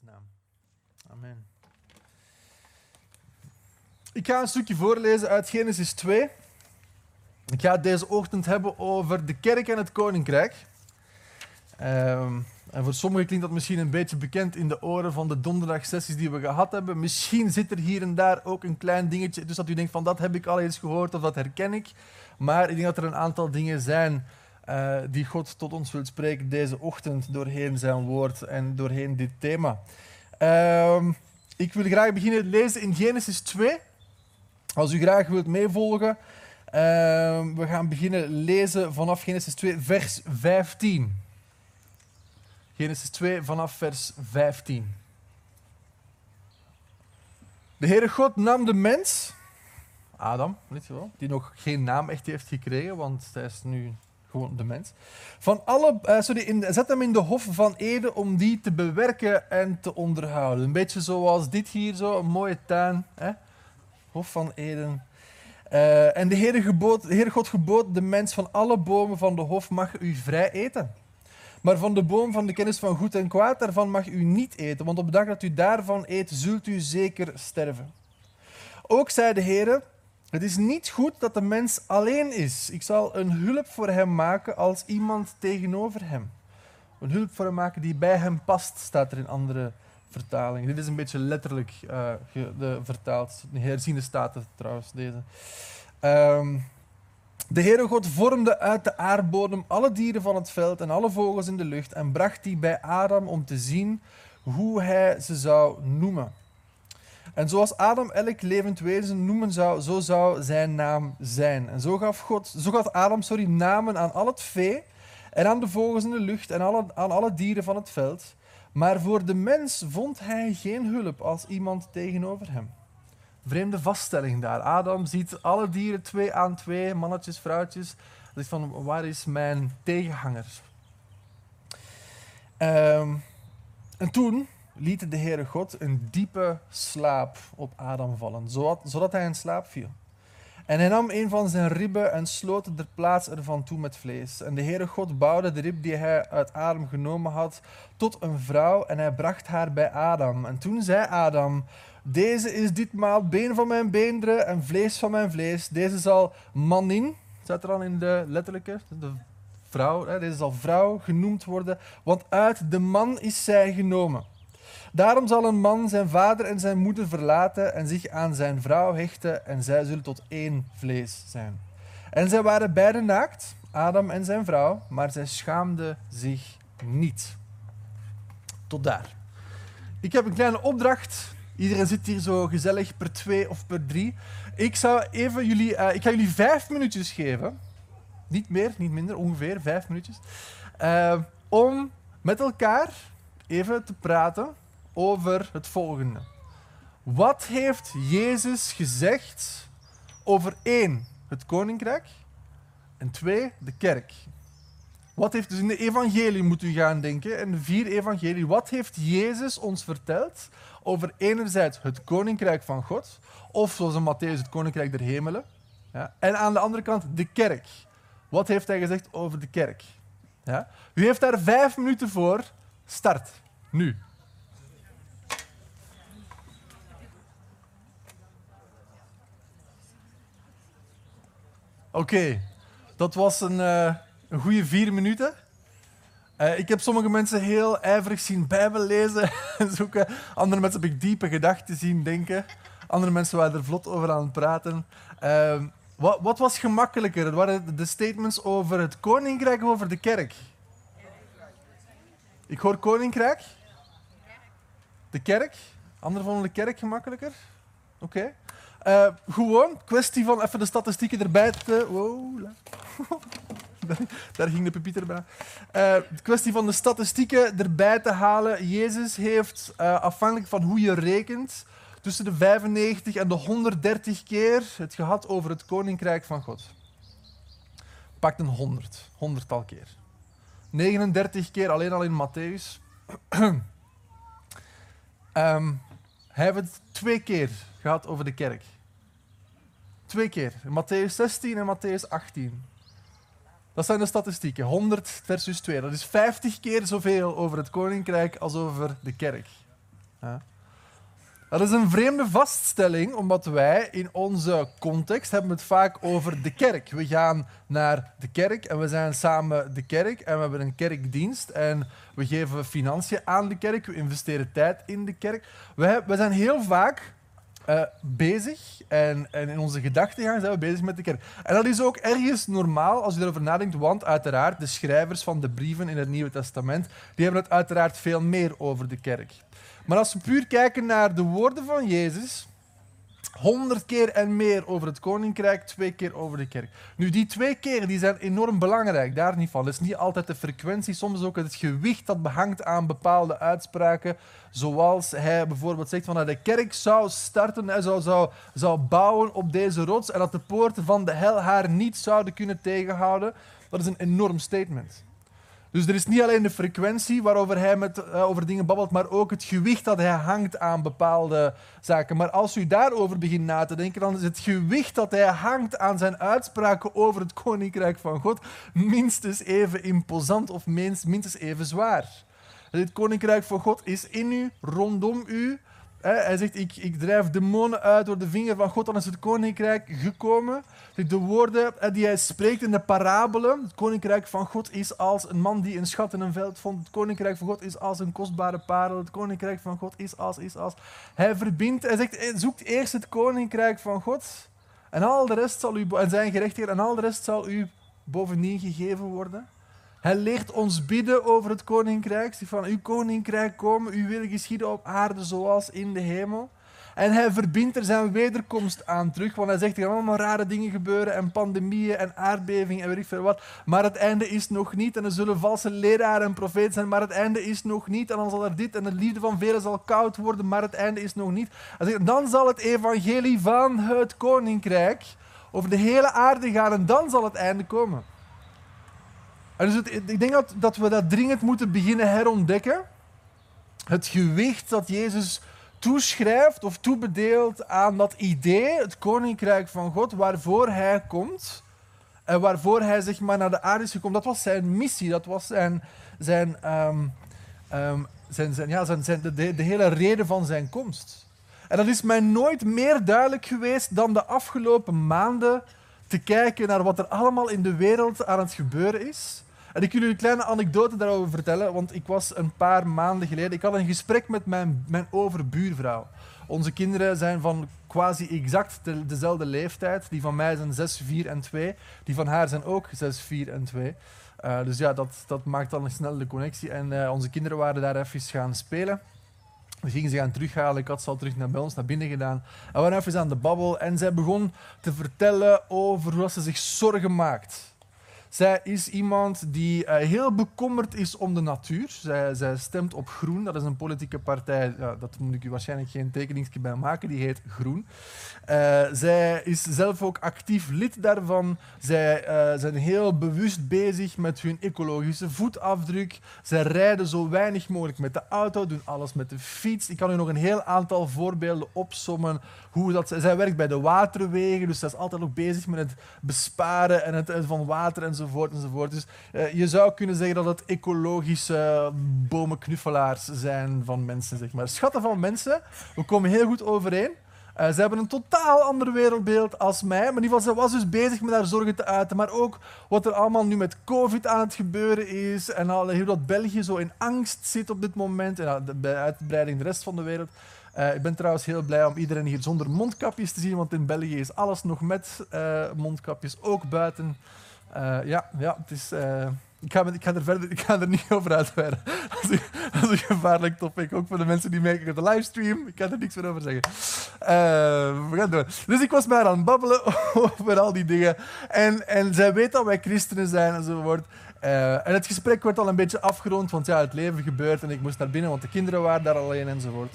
Jezus'. Amen. Ik ga een stukje voorlezen uit Genesis 2. Ik ga het deze ochtend hebben over de kerk en het koninkrijk. Um, en voor sommigen klinkt dat misschien een beetje bekend in de oren van de donderdagsessies die we gehad hebben. Misschien zit er hier en daar ook een klein dingetje, dus dat u denkt van dat heb ik al eens gehoord of dat herken ik. Maar ik denk dat er een aantal dingen zijn uh, die God tot ons wil spreken deze ochtend doorheen zijn woord en doorheen dit thema. Uh, ik wil graag beginnen lezen in Genesis 2. Als u graag wilt meevolgen, uh, we gaan beginnen lezen vanaf Genesis 2, vers 15. Genesis 2 vanaf vers 15. De Heere God nam de mens, Adam, je wel, die nog geen naam echt heeft gekregen, want hij is nu gewoon de mens. Van alle, uh, sorry, in, zet hem in de hof van Eden om die te bewerken en te onderhouden. Een beetje zoals dit hier, zo, een mooie tuin. Hè? Hof van Eden. Uh, en de Heere, gebood, de Heere God gebood de mens van alle bomen van de hof mag u vrij eten. Maar van de boom van de kennis van goed en kwaad, daarvan mag u niet eten, want op de dag dat u daarvan eet, zult u zeker sterven. Ook zei de Heer, het is niet goed dat de mens alleen is. Ik zal een hulp voor hem maken als iemand tegenover hem. Een hulp voor hem maken die bij hem past, staat er in andere vertalingen. Dit is een beetje letterlijk uh, de, vertaald. De herziende staat trouwens, deze. Um, de Heere God vormde uit de aardbodem alle dieren van het veld en alle vogels in de lucht en bracht die bij Adam om te zien hoe hij ze zou noemen. En zoals Adam elk levend wezen noemen zou, zo zou zijn naam zijn. En zo gaf, God, zo gaf Adam sorry, namen aan al het vee en aan de vogels in de lucht en alle, aan alle dieren van het veld. Maar voor de mens vond hij geen hulp als iemand tegenover hem vreemde vaststelling daar. Adam ziet alle dieren twee aan twee, mannetjes, vrouwtjes. Hij van, waar is mijn tegenhanger? Um, en toen liet de Heere God een diepe slaap op Adam vallen, zodat, zodat hij in slaap viel. En hij nam een van zijn ribben en sloot de plaats ervan toe met vlees. En de Heere God bouwde de rib die hij uit Adam genomen had tot een vrouw en hij bracht haar bij Adam. En toen zei Adam, deze is ditmaal been van mijn beenderen en vlees van mijn vlees. Deze zal manin, staat er dan in de letterlijke, de vrouw, hè, deze zal vrouw genoemd worden, want uit de man is zij genomen. Daarom zal een man zijn vader en zijn moeder verlaten en zich aan zijn vrouw hechten en zij zullen tot één vlees zijn. En zij waren beiden naakt, Adam en zijn vrouw, maar zij schaamden zich niet. Tot daar. Ik heb een kleine opdracht Iedereen zit hier zo gezellig per twee of per drie. Ik, zou even jullie, uh, ik ga jullie vijf minuutjes geven. Niet meer, niet minder, ongeveer vijf minuutjes. Uh, om met elkaar even te praten over het volgende. Wat heeft Jezus gezegd over één, het koninkrijk, en twee, de kerk? Wat heeft dus in de evangelie moet u gaan denken, in de vier evangelie, wat heeft Jezus ons verteld over enerzijds het koninkrijk van God, of zoals in Matthäus het koninkrijk der hemelen, ja, en aan de andere kant de kerk. Wat heeft hij gezegd over de kerk? Ja? U heeft daar vijf minuten voor. Start. Nu. Oké, dat was een, uh, een goede vier minuten. Uh, ik heb sommige mensen heel ijverig zien Bijbel lezen en zoeken. Andere mensen heb ik diepe gedachten zien denken. Andere mensen waren er vlot over aan het praten. Uh, wat, wat, was gemakkelijker? Het waren de statements over het koninkrijk of over de kerk? Ik hoor koninkrijk. De kerk. Anderen vonden de kerk gemakkelijker. Oké. Uh, gewoon, kwestie van even de statistieken erbij te... Wow. Daar ging de pupieter bij. Uh, de kwestie van de statistieken erbij te halen. Jezus heeft, uh, afhankelijk van hoe je rekent, tussen de 95 en de 130 keer het gehad over het koninkrijk van God. Pakt een 100, honderdtal keer. 39 keer alleen al in Matthäus. um, hij heeft het twee keer gehad over de kerk. Twee keer. Matthäus 16 en Matthäus 18. Dat zijn de statistieken. 100 versus 2. Dat is 50 keer zoveel over het koninkrijk als over de kerk. Ja. Dat is een vreemde vaststelling, omdat wij in onze context hebben het vaak over de kerk. We gaan naar de kerk en we zijn samen de kerk en we hebben een kerkdienst en we geven financiën aan de kerk, we investeren tijd in de kerk. We, we zijn heel vaak uh, bezig en, en, in onze gedachtegang zijn we bezig met de kerk. En dat is ook ergens normaal als je erover nadenkt, want uiteraard de schrijvers van de brieven in het Nieuwe Testament, die hebben het uiteraard veel meer over de kerk. Maar als we puur kijken naar de woorden van Jezus, honderd keer en meer over het koninkrijk, twee keer over de kerk. Nu, die twee keer die zijn enorm belangrijk, daar niet van. Het is niet altijd de frequentie, soms ook het gewicht dat behangt aan bepaalde uitspraken. Zoals hij bijvoorbeeld zegt van dat de kerk zou starten, en zou, zou, zou bouwen op deze rots en dat de poorten van de hel haar niet zouden kunnen tegenhouden. Dat is een enorm statement. Dus er is niet alleen de frequentie waarover hij met, uh, over dingen babbelt, maar ook het gewicht dat hij hangt aan bepaalde zaken. Maar als u daarover begint na te denken, dan is het gewicht dat hij hangt aan zijn uitspraken over het koninkrijk van God minstens even imposant of minstens even zwaar. Het koninkrijk van God is in u, rondom u, hij zegt, ik, ik drijf demonen uit door de vinger van God, dan is het koninkrijk gekomen. De woorden die hij spreekt in de parabelen, het koninkrijk van God is als een man die een schat in een veld vond. Het koninkrijk van God is als een kostbare parel. Het koninkrijk van God is als, is als. Hij verbindt, hij zegt, zoekt eerst het koninkrijk van God en al de rest zal u, en zijn gerechtigheid en al de rest zal u bovendien gegeven worden. Hij leert ons bidden over het koninkrijk. Van uw koninkrijk komen, uw wil geschieden op aarde zoals in de hemel. En hij verbindt er zijn wederkomst aan terug. Want hij zegt er gaan allemaal rare dingen gebeuren. En pandemieën en aardbevingen en weet ik veel wat. Maar het einde is nog niet. En er zullen valse leraren en profeten zijn. Maar het einde is nog niet. En dan zal er dit. En de liefde van velen zal koud worden. Maar het einde is nog niet. Dan zal het evangelie van het koninkrijk over de hele aarde gaan. En dan zal het einde komen. Dus ik denk dat, dat we dat dringend moeten beginnen herontdekken. Het gewicht dat Jezus toeschrijft of toebedeelt aan dat idee, het koninkrijk van God, waarvoor hij komt en waarvoor hij zeg maar, naar de aarde is gekomen. Dat was zijn missie, dat was zijn, zijn, um, zijn, zijn, ja, zijn, zijn de, de hele reden van zijn komst. En dat is mij nooit meer duidelijk geweest dan de afgelopen maanden te kijken naar wat er allemaal in de wereld aan het gebeuren is. En ik wil jullie een kleine anekdote daarover vertellen, want ik was een paar maanden geleden, ik had een gesprek met mijn, mijn overbuurvrouw. Onze kinderen zijn van quasi exact de, dezelfde leeftijd. Die van mij zijn 6, 4 en 2. Die van haar zijn ook 6, 4 en 2. Uh, dus ja, dat, dat maakt dan een snelle connectie. En uh, onze kinderen waren daar even gaan spelen. We gingen ze gaan terughalen. Ik had ze al terug naar bij ons naar binnen gedaan. En we waren even aan de babbel. En zij begon te vertellen over hoe ze zich zorgen maakt. Zij is iemand die uh, heel bekommerd is om de natuur. Zij, zij, stemt op Groen. Dat is een politieke partij. Ja, dat moet ik u waarschijnlijk geen tekeningsje bij maken. Die heet Groen. Uh, zij is zelf ook actief lid daarvan. Zij uh, zijn heel bewust bezig met hun ecologische voetafdruk. Zij rijden zo weinig mogelijk met de auto, doen alles met de fiets. Ik kan u nog een heel aantal voorbeelden opsommen. Hoe dat, zij werkt bij de waterwegen, dus zij is altijd ook bezig met het besparen en het, van water en enzovoort. enzovoort. Dus uh, je zou kunnen zeggen dat het ecologische bomenknuffelaars zijn van mensen. Zeg maar. Schatten van mensen, we komen heel goed overeen. Uh, ze hebben een totaal ander wereldbeeld als mij. Maar in ieder geval, ze was dus bezig met haar zorgen te uiten. Maar ook wat er allemaal nu met COVID aan het gebeuren is. En hoe dat België zo in angst zit op dit moment. En bij uitbreiding de rest van de wereld. Uh, ik ben trouwens heel blij om iedereen hier zonder mondkapjes te zien. Want in België is alles nog met mondkapjes. Ook buiten. Uh, ja, ja, het is... Uh, ik ga, ik, ga er verder, ik ga er niet over uitweiden. Dat is, dat is een gevaarlijk topic, ook voor de mensen die meekijken op de livestream. Ik kan er niks meer over zeggen. Uh, we gaan door. Dus ik was maar aan het babbelen over al die dingen. En, en zij weet dat wij christenen zijn enzovoort. Uh, en het gesprek werd al een beetje afgerond, want ja, het leven gebeurt en ik moest naar binnen, want de kinderen waren daar alleen enzovoort.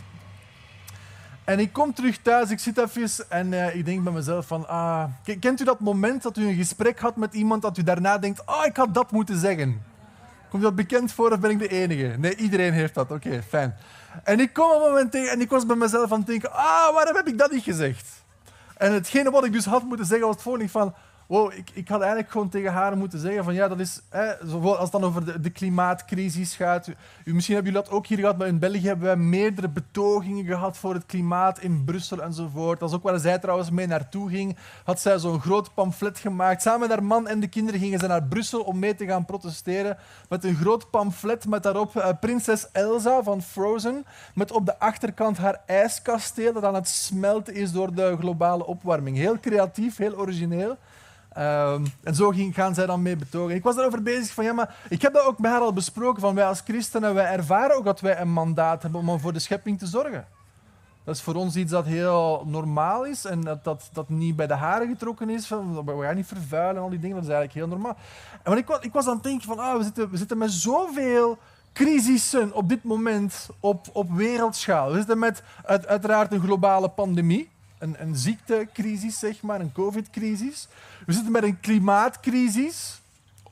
En ik kom terug thuis, ik zit even en uh, ik denk bij mezelf van... Ah, kent u dat moment dat u een gesprek had met iemand dat u daarna denkt... Ah, ik had dat moeten zeggen. Komt dat bekend voor of ben ik de enige? Nee, iedereen heeft dat. Oké, fijn. En ik kom op een moment tegen en ik was bij mezelf aan het denken... Ah, waarom heb ik dat niet gezegd? En hetgene wat ik dus had moeten zeggen was het volgende van... wow, ik, had eigenlijk gewoon tegen haar moeten zeggen van ja, dat is, hè, als het dan over de, de klimaatcrisis gaat. U, misschien hebben jullie dat ook hier gehad, maar in België hebben we meerdere betogingen gehad voor het klimaat in Brussel enzovoort. Als ook waar zij trouwens mee naartoe ging, had zij zo'n groot pamflet gemaakt. Samen met haar man en de kinderen gingen ze naar Brussel om mee te gaan protesteren met een groot pamflet met daarop uh, prinses Elsa van Frozen, met op de achterkant haar ijskasteel dat aan het smelten is door de globale opwarming. Heel creatief, heel origineel. Um, en zo ging, gaan zij dan mee betogen. Ik was daarover bezig van ja, maar ik heb dat ook met haar al besproken. Van wij als christenen, wij ervaren ook dat wij een mandaat hebben om voor de schepping te zorgen. Dat is voor ons iets dat heel normaal is en dat, dat, niet bij de haren getrokken is. Van, we gaan niet vervuilen en al die dingen, dat is eigenlijk heel normaal. En ik, ik was aan het denken van, ah, we, zitten, we zitten met zoveel crisissen op dit moment op, op wereldschaal. We zitten met uit, uiteraard een globale pandemie, een, een ziektecrisis, zeg maar, een covid-crisis. We zitten met een klimaatcrisis.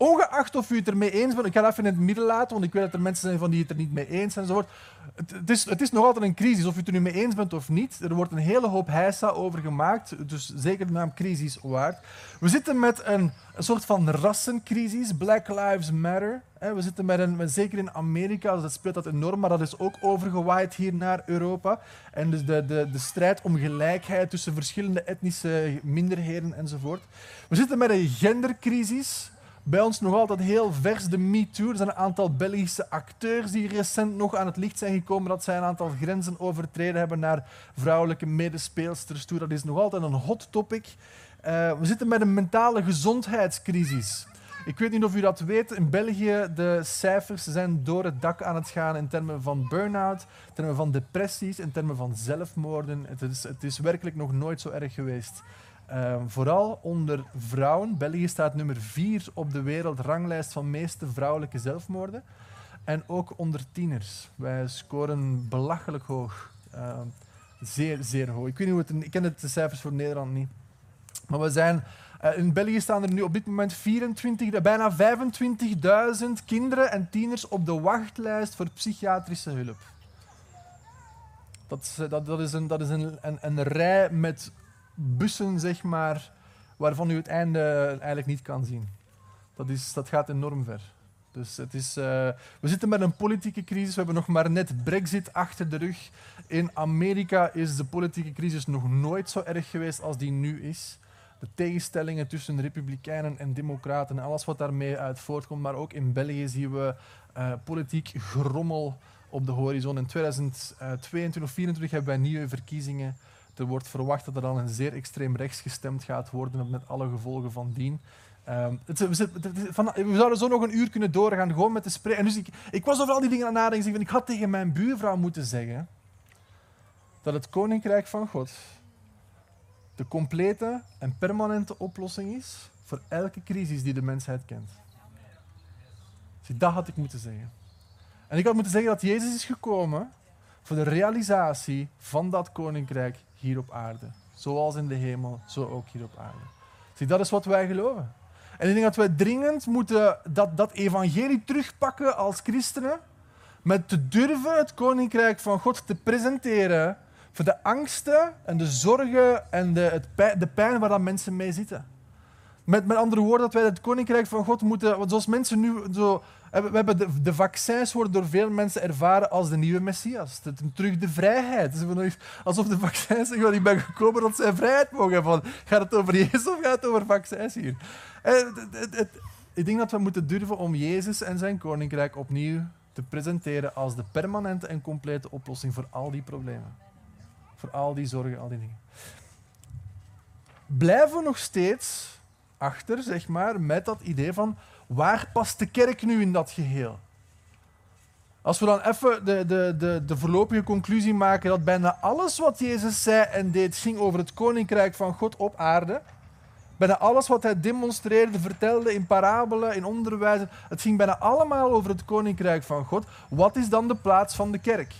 Ongeacht of u het ermee eens bent, ik ga het even in het midden laten, want ik weet dat er mensen zijn van die het er niet mee eens zijn. Enzovoort. Het, het, is, het is nog altijd een crisis, of u het er nu mee eens bent of niet. Er wordt een hele hoop heisa over gemaakt, dus zeker de naam crisis waard. We zitten met een, een soort van rassencrisis, Black Lives Matter. We zitten met een, zeker in Amerika, dat speelt dat enorm, maar dat is ook overgewaaid hier naar Europa. En dus de, de, de strijd om gelijkheid tussen verschillende etnische minderheden enzovoort. We zitten met een gendercrisis. Bij ons nog altijd heel vers de MeToo. Er zijn een aantal Belgische acteurs die recent nog aan het licht zijn gekomen dat zij een aantal grenzen overtreden hebben naar vrouwelijke medespeelsters toe. Dat is nog altijd een hot topic. Uh, we zitten met een mentale gezondheidscrisis. Ik weet niet of u dat weet. In België de cijfers zijn door het dak aan het gaan in termen van burn-out, in termen van depressies, in termen van zelfmoorden. Het is, het is werkelijk nog nooit zo erg geweest. Uh, vooral onder vrouwen. België staat nummer vier op de wereldranglijst van meeste vrouwelijke zelfmoorden. En ook onder tieners. Wij scoren belachelijk hoog. Uh, zeer, zeer hoog. Ik, weet niet hoe het, ik ken de cijfers voor Nederland niet. Maar we zijn uh, in België staan er nu op dit moment 24, bijna 25.000 kinderen en tieners op de wachtlijst voor psychiatrische hulp. Dat, dat, dat is, een, dat is een, een, een rij met bussen, zeg maar, waarvan u het einde eigenlijk niet kan zien. Dat, is, dat gaat enorm ver. Dus het is, uh, we zitten met een politieke crisis. We hebben nog maar net Brexit achter de rug. In Amerika is de politieke crisis nog nooit zo erg geweest als die nu is. De tegenstellingen tussen republikeinen en democraten en alles wat daarmee uit voortkomt. Maar ook in België zien we uh, politiek grommel op de horizon. In 2022 of 2024 hebben wij nieuwe verkiezingen. Er wordt verwacht dat er dan een zeer extreem rechts gestemd gaat worden, met alle gevolgen van dien. Um, het, we, we, zouden zo nog een uur kunnen doorgaan, gewoon met te spreken. dus ik, ik, was over al die dingen aan nadenken. Ik had tegen mijn buurvrouw moeten zeggen dat het koninkrijk van God de complete en permanente oplossing is voor elke crisis die de mensheid kent. Dus dat had ik moeten zeggen. En ik had moeten zeggen dat Jezus is gekomen voor de realisatie van dat koninkrijk hier op aarde. Zoals in de hemel, zo ook hier op aarde. Zie, dat is wat wij geloven. En ik denk dat wij dringend moeten dat, dat evangelie terugpakken als christenen. Met te durven het koninkrijk van God te presenteren voor de angsten en de zorgen en de, het pijn, de pijn waar dan mensen mee zitten. Met, met andere woorden, dat wij het koninkrijk van God moeten, want zoals mensen nu zo we hebben de, de, vaccins worden door veel mensen ervaren als de nieuwe Messias. terug de vrijheid. Alsof de vaccins zeggen, ik ben gekomen dat zij vrijheid mogen hebben. Gaat het over Jezus of gaat het over vaccins hier? ik denk dat we moeten durven om Jezus en zijn koninkrijk opnieuw te presenteren als de permanente en complete oplossing voor al die problemen. Voor al die zorgen, al die dingen. Blijven we nog steeds achter, zeg maar, met dat idee van Waar past de kerk nu in dat geheel? Als we dan even de, de, de, de voorlopige conclusie maken dat bijna alles wat Jezus zei en deed ging over het koninkrijk van God op aarde. Bijna alles wat hij demonstreerde, vertelde in parabelen, in onderwijs, het ging bijna allemaal over het koninkrijk van God. Wat is dan de plaats van de kerk?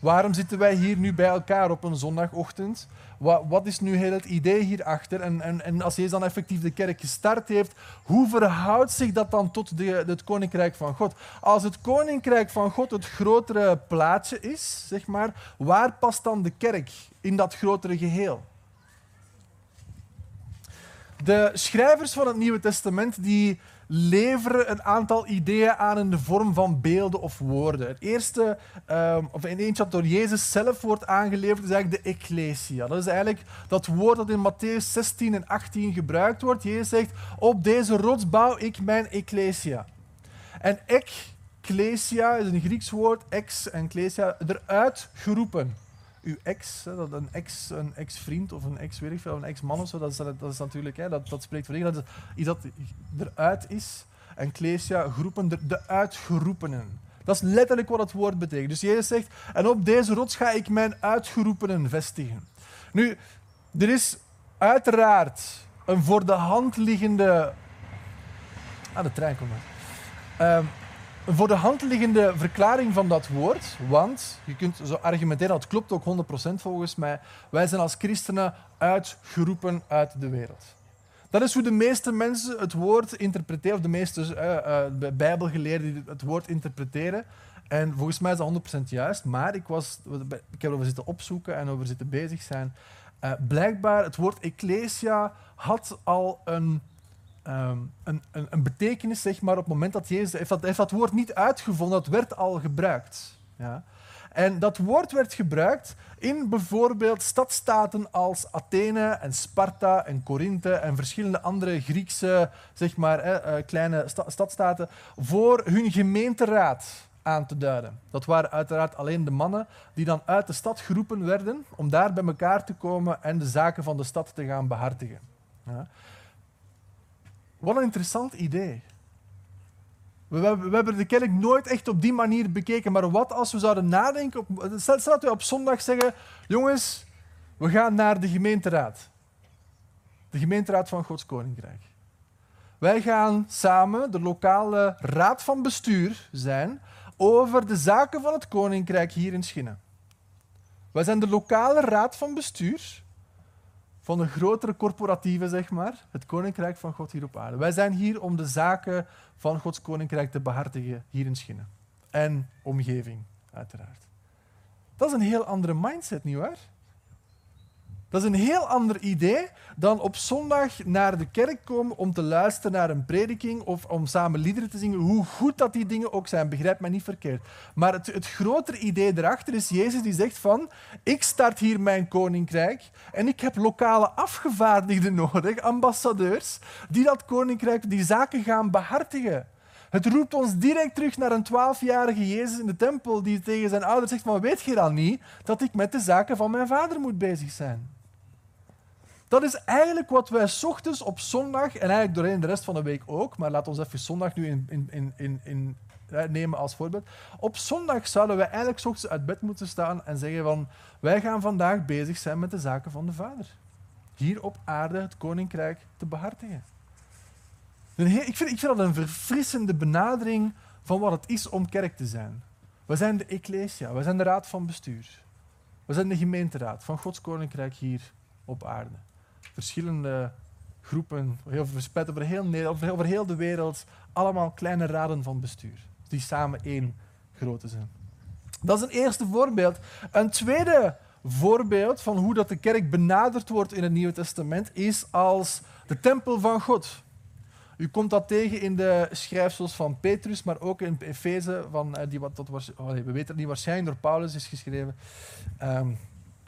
Waarom zitten wij hier nu bij elkaar op een zondagochtend? Wat, wat is nu heel het idee hierachter? En, en, en als Jezus dan effectief de kerk gestart heeft, hoe verhoudt zich dat dan tot de, het koninkrijk van God? Als het koninkrijk van God het grotere plaatje is, zeg maar, waar past dan de kerk in dat grotere geheel? De schrijvers van het Nieuwe Testament die leveren een aantal ideeën aan in de vorm van beelden of woorden. Het eerste, um, of in eentje dat door Jezus zelf wordt aangeleverd, is eigenlijk de ecclesia. Dat is eigenlijk dat woord dat in Matthäus 16 en 18 gebruikt wordt. Jezus zegt, op deze rots bouw ik mijn ecclesia. En ecclesia is een Grieks woord, ex en ecclesia, eruit geroepen uw ex, dat een ex, een ex-vriend of een ex, weet ik veel, een ex-man of zo, dat is, dat is natuurlijk, hè, dat, dat spreekt voor zich, dat is iets dat eruit is. En Klesia, groepen, de, uitgeroepenen. Dat is letterlijk wat het woord betekent. Dus Jezus zegt, en op deze rots ga ik mijn uitgeroepenen vestigen. Nu, er is uiteraard een voor de hand liggende... Ah, de trein komt maar. Um, een voor de hand liggende verklaring van dat woord, want je kunt zo argumenteren, dat klopt ook 100% volgens mij, wij zijn als christenen uitgeroepen uit de wereld. Dat is hoe de meeste mensen het woord interpreteren, of de meeste uh, uh, bijbelgeleerden het woord interpreteren. En volgens mij is dat 100% juist, maar ik, was, ik heb erover zitten opzoeken en over zitten bezig zijn. Uh, blijkbaar, het woord ecclesia had al een Ehm, een, een, een, betekenis, zeg maar, op het moment dat Jezus... Heeft dat, heeft dat woord niet uitgevonden, dat werd al gebruikt. Ja. En dat woord werd gebruikt in bijvoorbeeld stadstaten als Athene en Sparta en Korinthe en verschillende andere Griekse zeg maar, eh, kleine stadstaten voor hun gemeenteraad aan te duiden. Dat waren uiteraard alleen de mannen die dan uit de stad geroepen werden om daar bij elkaar te komen en de zaken van de stad te gaan behartigen. Ja. Wat een interessant idee. We, we, hebben de kerk nooit echt op die manier bekeken. Maar wat als we zouden nadenken... Op, stel, dat we op zondag zeggen... Jongens, we gaan naar de gemeenteraad. De gemeenteraad van Gods Koninkrijk. Wij gaan samen de lokale raad van bestuur zijn over de zaken van het Koninkrijk hier in Schinnen. Wij zijn de lokale raad van bestuur van een grotere corporatieve, zeg maar, het koninkrijk van God hier op aarde. Wij zijn hier om de zaken van Gods koninkrijk te behartigen hier in Schinnen. En omgeving, uiteraard. Dat is een heel andere mindset, nietwaar? Dat is een heel ander idee dan op zondag naar de kerk komen om te luisteren naar een prediking of om samen liederen te zingen. Hoe goed dat die dingen ook zijn, begrijp mij niet verkeerd. Maar het, het grotere idee erachter is Jezus die zegt van, ik start hier mijn koninkrijk en ik heb lokale afgevaardigden nodig, ambassadeurs, die dat koninkrijk, die zaken gaan behartigen. Het roept ons direct terug naar een twaalfjarige Jezus in de tempel die tegen zijn ouders zegt van weet je dan niet dat ik met de zaken van mijn vader moet bezig zijn? Dat is eigenlijk wat wij ochtends op zondag, en eigenlijk doorheen de rest van de week ook, maar laat ons even zondag nu in, in, in, in, nemen als voorbeeld. Op zondag zouden wij eigenlijk ochtends uit bed moeten staan en zeggen van wij gaan vandaag bezig zijn met de zaken van de Vader. Hier op aarde het koninkrijk te behartigen. Ik vind, ik vind dat een verfrissende benadering van wat het is om kerk te zijn. We zijn de Ecclesia, we zijn de raad van bestuur. We zijn de gemeenteraad van Gods koninkrijk hier op aarde verschillende groepen, verspreid over heel, over heel de wereld, allemaal kleine raden van bestuur, die samen één grote zijn. Dat is een eerste voorbeeld. Een tweede voorbeeld van hoe dat de kerk benaderd wordt in het Nieuwe Testament is als de tempel van God. U komt dat tegen in de schrijfsels van Petrus, maar ook in Efeze, van, eh, die wat, was, oh we weten niet, waarschijnlijk door Paulus is geschreven. Um,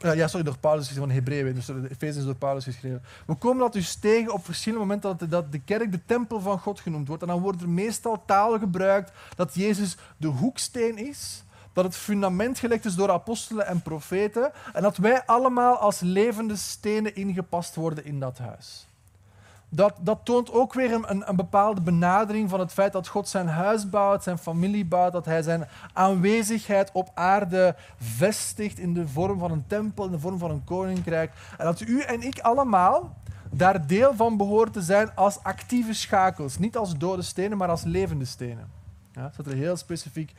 ja, sorry, door Paulus is van Hebreeën, dus de Efeze is door Paulus geschreven. We komen dat dus tegen op verschillende momenten dat, dat de kerk de tempel van God genoemd wordt. En dan wordt er meestal taal gebruikt dat Jezus de hoeksteen is, dat het fundament gelegd is door apostelen en profeten en dat wij allemaal als levende stenen ingepast worden in dat huis dat, dat toont ook weer een, een, bepaalde benadering van het feit dat God zijn huis bouwt, zijn familie bouwt, dat hij zijn aanwezigheid op aarde vestigt in de vorm van een tempel, in de vorm van een koninkrijk. En dat u en ik allemaal daar deel van behoren te zijn als actieve schakels. Niet als dode stenen, maar als levende stenen. Ja, dat staat er heel specifiek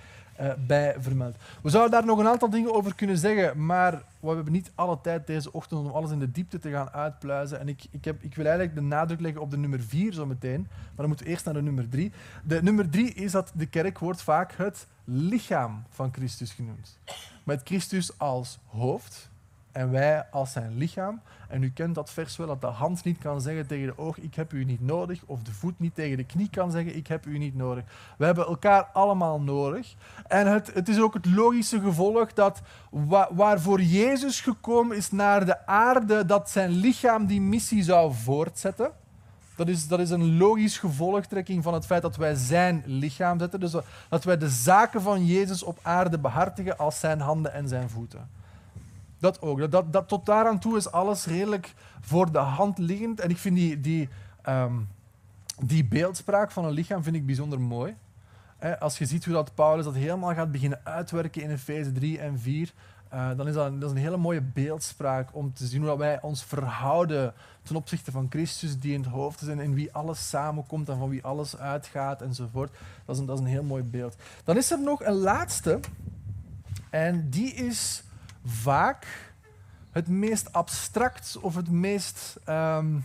bij vermeld. We zouden daar nog een aantal dingen over kunnen zeggen, maar we hebben niet alle tijd deze ochtend om alles in de diepte te gaan uitpluizen. En ik, ik, heb, ik wil eigenlijk de nadruk leggen op de nummer vier zo meteen, maar dan moeten we eerst naar de nummer drie. De nummer drie is dat de kerk wordt vaak het lichaam van Christus genoemd. Met Christus als hoofd en wij als zijn lichaam. En u kent dat vers wel, dat de hand niet kan zeggen tegen de oog, ik heb u niet nodig, of de voet niet tegen de knie kan zeggen, ik heb u niet nodig. We hebben elkaar allemaal nodig. En het, het is ook het logische gevolg dat wa waarvoor Jezus gekomen is naar de aarde, dat zijn lichaam die missie zou voortzetten. Dat is, dat is een logisch gevolgtrekking van het feit dat wij zijn lichaam zetten. Dus dat wij de zaken van Jezus op aarde behartigen als zijn handen en zijn voeten. Dat ook. Dat, dat, tot daaraan toe is alles redelijk voor de hand liggend. En ik vind die, die, ehm, die beeldspraak van een lichaam vind ik bijzonder mooi. als je ziet hoe dat Paulus dat helemaal gaat beginnen uitwerken in Efeze 3 en 4, uh, dan is dat, dat is een hele mooie beeldspraak om te zien hoe wij ons verhouden ten opzichte van Christus, die in het hoofd is en in wie alles samenkomt en van wie alles uitgaat enzovoort. Dat is een, dat is een heel mooi beeld. Dan is er nog een laatste, en die is vaak het meest abstract of het meest um,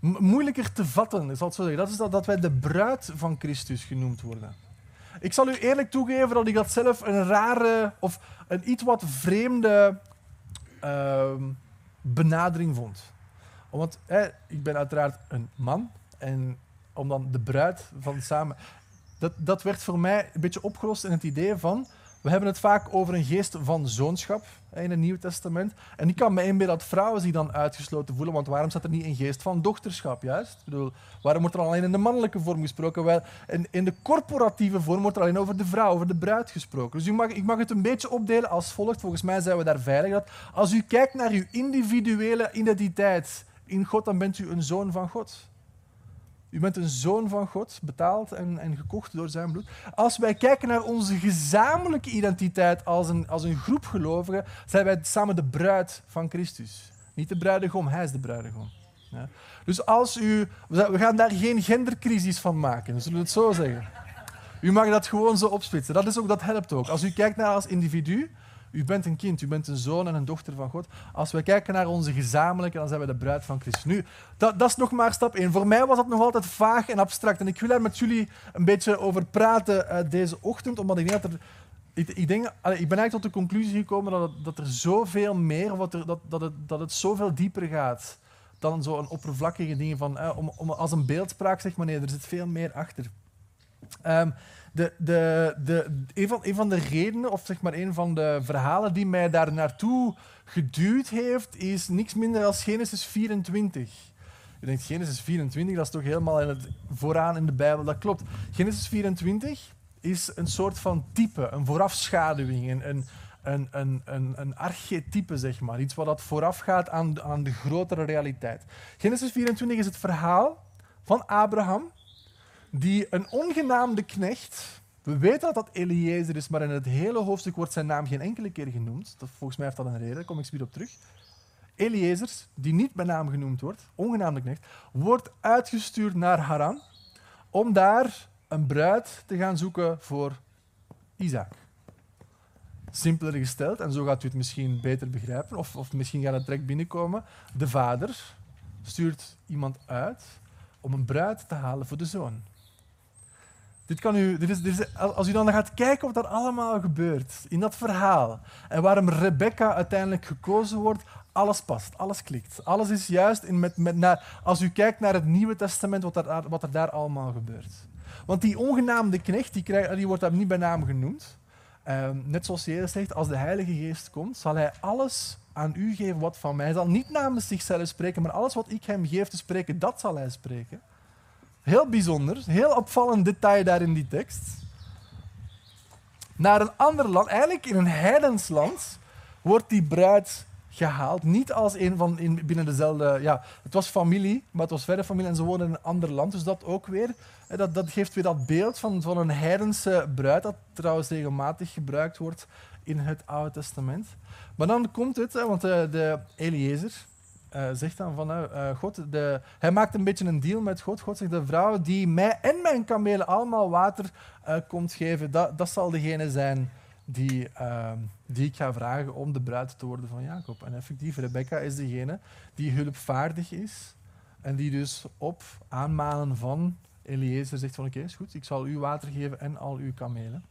moeilijker te vatten, is dat. Dat is dat, dat wij de bruid van Christus genoemd worden. Ik zal u eerlijk toegeven dat ik dat zelf een rare of een iets wat vreemde uh, benadering vond. Want hè, ik ben uiteraard een man en om dan de bruid van samen. Dat, dat werd voor mij een beetje opgelost in het idee van we hebben het vaak over een geest van zoonschap in het Nieuwe Testament. En ik kan me inbeelden dat vrouwen zich dan uitgesloten voelen, want waarom staat er niet een geest van dochterschap, juist? Ik bedoel, waarom wordt er alleen in de mannelijke vorm gesproken? Wel, in, in de corporatieve vorm wordt er alleen over de vrouw, over de bruid gesproken. Dus u mag, ik mag het een beetje opdelen als volgt. Volgens mij zijn we daar veilig. Dat als u kijkt naar uw individuele identiteit in God, dan bent u een zoon van God. U bent een zoon van God, betaald en, en gekocht door zijn bloed. Als wij kijken naar onze gezamenlijke identiteit als een, als een groep gelovigen, zijn wij samen de bruid van Christus. Niet de bruidegom, hij is de bruidegom. Ja. Dus als u, we gaan daar geen gendercrisis van maken, zullen we het zo zeggen. U mag dat gewoon zo opsplitsen. Dat, is ook, dat helpt ook. Als u kijkt naar als individu, u bent een kind, u bent een zoon en een dochter van God. Als we kijken naar onze gezamenlijke, dan zijn we de bruid van Christus. Nu, dat, dat is nog maar stap 1. Voor mij was dat nog altijd vaag en abstract. En ik wil daar met jullie een beetje over praten uh, deze ochtend, omdat ik denk dat er ik, denk, ik ben eigenlijk tot de conclusie gekomen dat, dat er zoveel meer, er, dat, dat, het, dat het zoveel dieper gaat dan zo'n oppervlakkige dingen van, eh, om, als een beeldspraak, zeg maar. Nee, er zit veel meer achter. Um, de, de, de, een, van, van de redenen, of zeg maar een van de verhalen die mij daar naartoe geduwd heeft, is niks minder dan Genesis 24. Je denkt, Genesis 24, dat is toch helemaal in het, vooraan in de Bijbel. Dat klopt. Genesis 24 is een soort van type, een voorafschaduwing, een, een, een, een, een, een archetype, zeg maar. Iets wat dat voorafgaat aan, aan de grotere realiteit. Genesis 24 is het verhaal van Abraham, die een ongenaamde knecht. We weten dat dat Eliezer is, maar in het hele hoofdstuk wordt zijn naam geen enkele keer genoemd. Volgens mij heeft dat een reden, daar kom ik weer op terug. Eliezer, die niet bij naam genoemd wordt, ongenaamde knecht, wordt uitgestuurd naar Haran om daar een bruid te gaan zoeken voor Isaac. Simpeler gesteld, en zo gaat u het misschien beter begrijpen, of, of misschien gaat het direct binnenkomen. De vader stuurt iemand uit om een bruid te halen voor de zoon. Kan u, is, is, als u dan gaat kijken wat er allemaal gebeurt in dat verhaal en waarom Rebecca uiteindelijk gekozen wordt, alles past, alles klikt. Alles is juist in met, met naar, als u kijkt naar het Nieuwe Testament, wat er, wat er daar allemaal gebeurt. Want die ongenaamde knecht, die, krijgt, die wordt daar niet bij naam genoemd. Ehm, net zoals Jezus zegt, als de Heilige Geest komt, zal hij alles aan u geven wat van mij. Hij zal niet namens zichzelf spreken, maar alles wat ik hem geef te spreken, dat zal hij spreken. Heel bijzonder, heel opvallend detail daar in die tekst. Naar een ander land, eigenlijk in een heidens land, wordt die bruid gehaald. Niet als een van in, binnen dezelfde. Ja, het was familie, maar het was verre familie en ze woonden in een ander land. Dus dat ook weer. Dat, dat geeft weer dat beeld van, van een heidense bruid, dat trouwens regelmatig gebruikt wordt in het Oude Testament. Maar dan komt het, want de, de Eliezer, uh, zegt dan van, uh, God, de, hij maakt een beetje een deal met God. God zegt, de vrouw die mij en mijn kamelen allemaal water komt geven, dat, dat zal degene zijn die, ehm, die ik ga vragen om de bruid te worden van Jacob. En effectief, Rebecca is degene die hulpvaardig is en die dus op aanmanen van Eliezer zegt van oké, is goed, ik zal u water geven en al uw kamelen.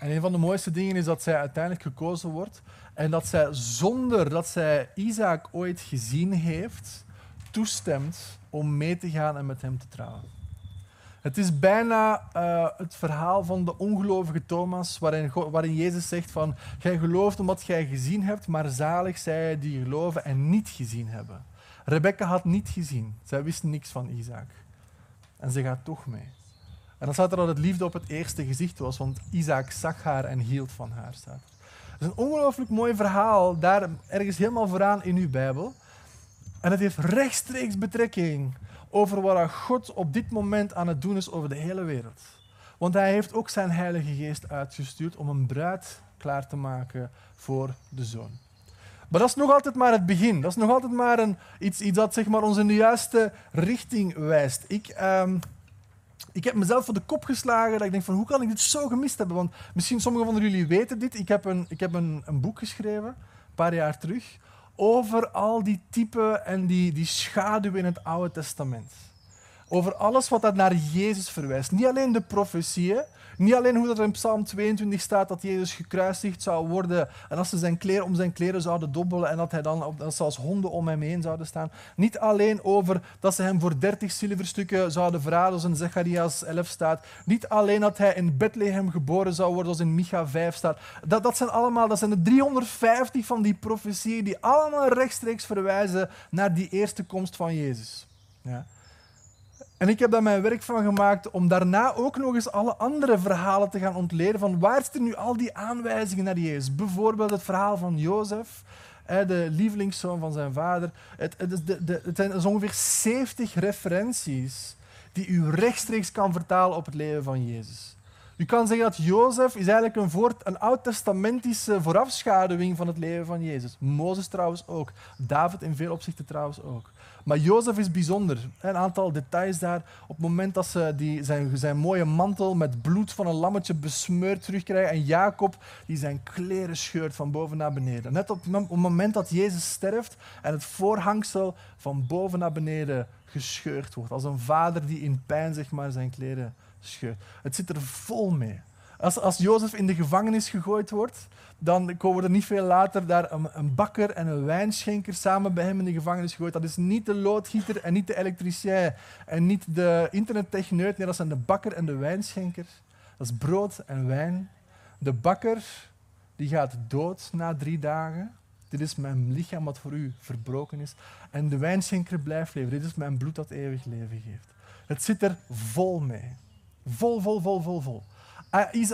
En een van de mooiste dingen is dat zij uiteindelijk gekozen wordt en dat zij zonder dat zij Isaac ooit gezien heeft, toestemt om mee te gaan en met hem te trouwen. Het is bijna uh, het verhaal van de ongelovige Thomas, waarin, waarin Jezus zegt van, gij gelooft omdat gij gezien hebt, maar zalig zij die geloven en niet gezien hebben. Rebecca had niet gezien. Zij wist niks van Isaac. En ze gaat toch mee. En dan staat er dat het liefde op het eerste gezicht was, want Isaac zag haar en hield van haar. Staat Het is een ongelooflijk mooi verhaal, daar ergens helemaal vooraan in uw Bijbel. En het heeft rechtstreeks betrekking over wat God op dit moment aan het doen is over de hele wereld. Want hij heeft ook zijn Heilige Geest uitgestuurd om een bruid klaar te maken voor de zoon. Maar dat is nog altijd maar het begin. Dat is nog altijd maar een, iets, iets dat zeg maar, ons in de juiste richting wijst. Ik, ehm, ik heb mezelf voor de kop geslagen dat ik denk van hoe kan ik dit zo gemist hebben? Want misschien sommigen van jullie weten dit. Ik heb een, ik heb een, een boek geschreven, een paar jaar terug, over al die typen en die, die schaduwen in het Oude Testament. Over alles wat dat naar Jezus verwijst. Niet alleen de profetieën, niet alleen hoe dat er in Psalm 22 staat dat Jezus gekruisigd zou worden en als ze zijn kleren om zijn kleren zouden dobbelen en dat hij dan dat ze als honden om hem heen zouden staan. Niet alleen over dat ze hem voor 30 zilverstukken zouden verraden, zoals in Zechariah 11 staat. Niet alleen dat hij in Bethlehem geboren zou worden, zoals in Micha 5 staat. Dat, dat zijn allemaal, dat zijn de 350 van die profetieën die allemaal rechtstreeks verwijzen naar die eerste komst van Jezus. Ja. En ik heb daar mijn werk van gemaakt om daarna ook nog eens alle andere verhalen te gaan ontleden van waar zitten nu al die aanwijzingen naar Jezus. Bijvoorbeeld het verhaal van Jozef, de lievelingszoon van zijn vader. Het, het, het zijn ongeveer 70 referenties die u rechtstreeks kan vertalen op het leven van Jezus. U kan zeggen dat Jozef is eigenlijk een, voort, een oud-testamentische voorafschaduwing van het leven van Jezus. Mozes trouwens ook. David in veel opzichten trouwens ook. Maar Jozef is bijzonder. Een aantal details daar. Op het moment dat ze die, zijn, zijn mooie mantel met bloed van een lammetje besmeurd terugkrijgen. En Jacob die zijn kleren scheurt van boven naar beneden. Net op het moment dat Jezus sterft en het voorhangsel van boven naar beneden gescheurd wordt. Als een vader die in pijn zeg maar, zijn kleren scheurt. Het zit er vol mee. Als, als Jozef in de gevangenis gegooid wordt, dan komen er niet veel later daar een, een, bakker en een wijnschenker samen bij hem in de gevangenis gegooid. Dat is niet de loodgieter en niet de elektricien en niet de internettechneut. Nee, dat zijn de bakker en de wijnschenker. Dat is brood en wijn. De bakker die gaat dood na drie dagen. Dit is mijn lichaam wat voor u verbroken is. En de wijnschenker blijft leven. Dit is mijn bloed dat eeuwig leven geeft. Het zit er vol mee. Vol, vol, vol, vol, vol.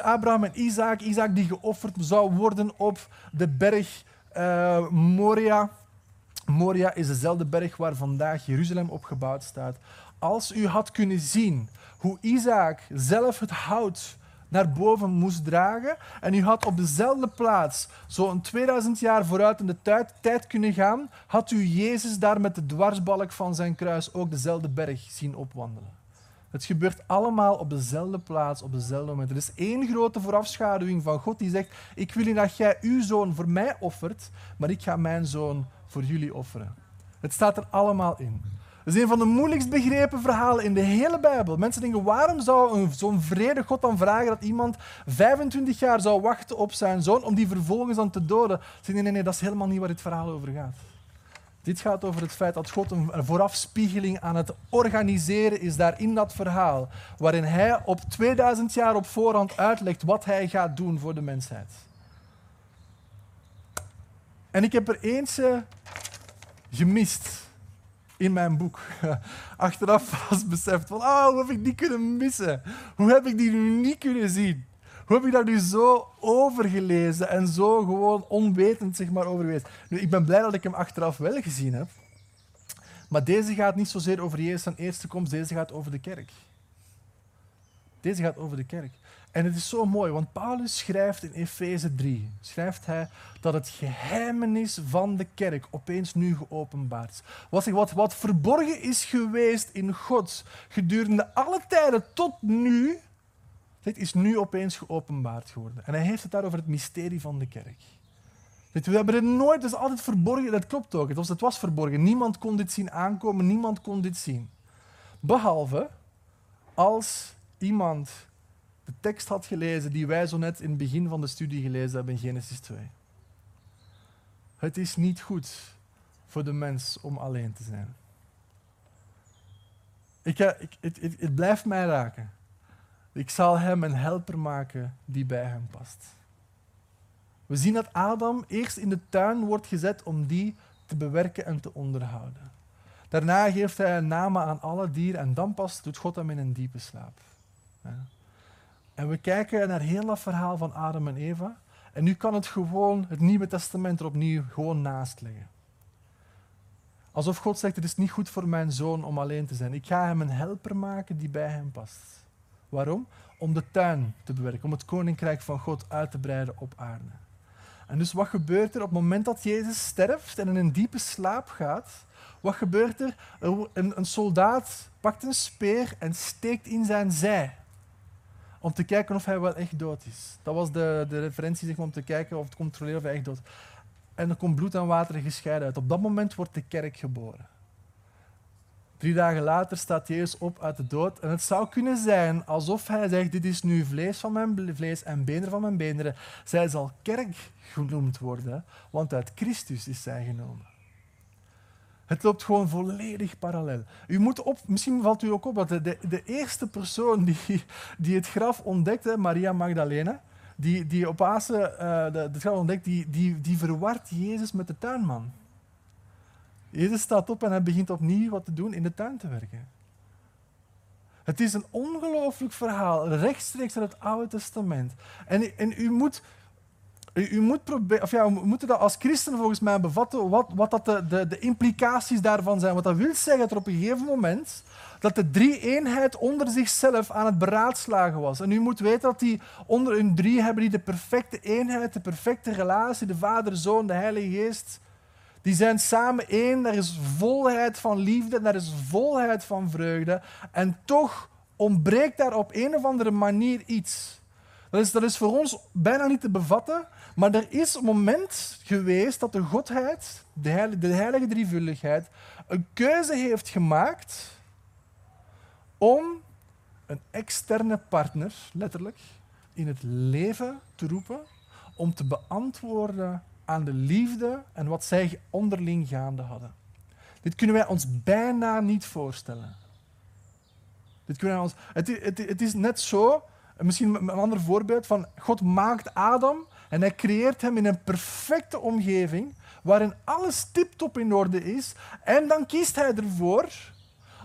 Abraham en Isaac, Isaac die geofferd zou worden op de berg uh, Moria. Moria is dezelfde berg waar vandaag Jeruzalem op gebouwd staat. Als u had kunnen zien hoe Isaac zelf het hout naar boven moest dragen en u had op dezelfde plaats zo'n 2000 jaar vooruit in de tijd, tijd kunnen gaan, had u Jezus daar met de dwarsbalk van zijn kruis ook dezelfde berg zien opwandelen. Het gebeurt allemaal op dezelfde plaats, op dezelfde moment. Er is één grote voorafschaduwing van God die zegt: Ik wil niet dat jij uw zoon voor mij offert, maar ik ga mijn zoon voor jullie offeren. Het staat er allemaal in. Het is een van de moeilijkst begrepen verhalen in de hele Bijbel. Mensen denken, waarom zou zo'n vrede God dan vragen dat iemand 25 jaar zou wachten op zijn zoon om die vervolgens dan te doden? Ze nee, nee, nee, dat is helemaal niet waar dit verhaal over gaat. Dit gaat over het feit dat God een voorafspiegeling aan het organiseren is daar in dat verhaal, waarin hij op 2000 jaar op voorhand uitlegt wat hij gaat doen voor de mensheid. En ik heb er eentje gemist in mijn boek. Achteraf was beseft van, oh, hoe heb ik die kunnen missen? Hoe heb ik die nu niet kunnen zien? Hoe heb ik daar nu zo over gelezen en zo gewoon onwetend zeg maar, over geweest? Nu, ik ben blij dat ik hem achteraf wel gezien heb. Maar deze gaat niet zozeer over Jezus aan eerste komst, deze gaat over de kerk. Deze gaat over de kerk. En het is zo mooi, want Paulus schrijft in Efeze 3, schrijft hij dat het geheimenis van de kerk opeens nu geopenbaard is. Wat, wat, wat verborgen is geweest in God gedurende alle tijden tot nu, dit is nu opeens geopenbaard geworden. En hij heeft het daar over het mysterie van de kerk. We hebben het nooit, het is altijd verborgen, dat klopt ook. Het was, was verborgen. Niemand kon dit zien aankomen, niemand kon dit zien. Behalve als iemand de tekst had gelezen die wij zo net in het begin van de studie gelezen hebben in Genesis 2. Het is niet goed voor de mens om alleen te zijn. Ik, ik, het, het, het blijft mij raken. Ik zal hem een helper maken die bij hem past. We zien dat Adam eerst in de tuin wordt gezet om die te bewerken en te onderhouden. Daarna geeft hij een naam aan alle dieren en dan pas doet God hem in een diepe slaap. En we kijken naar heel dat verhaal van Adam en Eva. En nu kan het gewoon, het Nieuwe Testament er opnieuw gewoon naast leggen. Alsof God zegt, het is niet goed voor mijn zoon om alleen te zijn. Ik ga hem een helper maken die bij hem past. Waarom? Om de tuin te bewerken, om het koninkrijk van God uit te breiden op aarde. En dus wat gebeurt er op het moment dat Jezus sterft en in een diepe slaap gaat? Wat gebeurt er? Een, een soldaat pakt een speer en steekt in zijn zij. Om te kijken of hij wel echt dood is. Dat was de, de referentie zeg maar, om te kijken of te controleren of hij echt dood is. En er komt bloed en water gescheiden uit. Op dat moment wordt de kerk geboren. Drie dagen later staat Jezus op uit de dood. En het zou kunnen zijn alsof hij zegt: Dit is nu vlees van mijn vlees en beenderen van mijn beenderen. Zij zal kerk genoemd worden, want uit Christus is zij genomen. Het loopt gewoon volledig parallel. U moet op, misschien valt u ook op dat de, de, eerste persoon die, die het graf ontdekte, Maria Magdalena, die, die op uh, de, het graf ontdekt, die, die, die Jezus met de tuinman. Jezus staat op en hij begint opnieuw wat te doen in de tuin te werken. Het is een ongelooflijk verhaal, rechtstreeks uit het Oude Testament. En, en u moet, u, moet proberen, of ja, we moeten dat als christen volgens mij bevatten, wat, wat dat de, de, de implicaties daarvan zijn. Wat dat wil zeggen dat er op een gegeven moment dat de drie-eenheid onder zichzelf aan het beraadslagen was. En u moet weten dat die onder hun drie hebben die de perfecte eenheid, de perfecte relatie, de Vader, Zoon, de Heilige Geest. Die zijn samen één, er is volheid van liefde, er is volheid van vreugde. En toch ontbreekt daar op een of andere manier iets. Dat is, dat is voor ons bijna niet te bevatten, maar er is een moment geweest dat de Godheid, de heilige, de heilige drievuldigheid, een keuze heeft gemaakt om een externe partner, letterlijk, in het leven te roepen om te beantwoorden aan de liefde en wat zij onderling gaande hadden. Dit kunnen wij ons bijna niet voorstellen. Dit kunnen wij ons, het, het, is net zo, misschien een ander voorbeeld, van God maakt Adam en hij creëert hem in een perfecte omgeving waarin alles tiptop in orde is. En dan kiest hij ervoor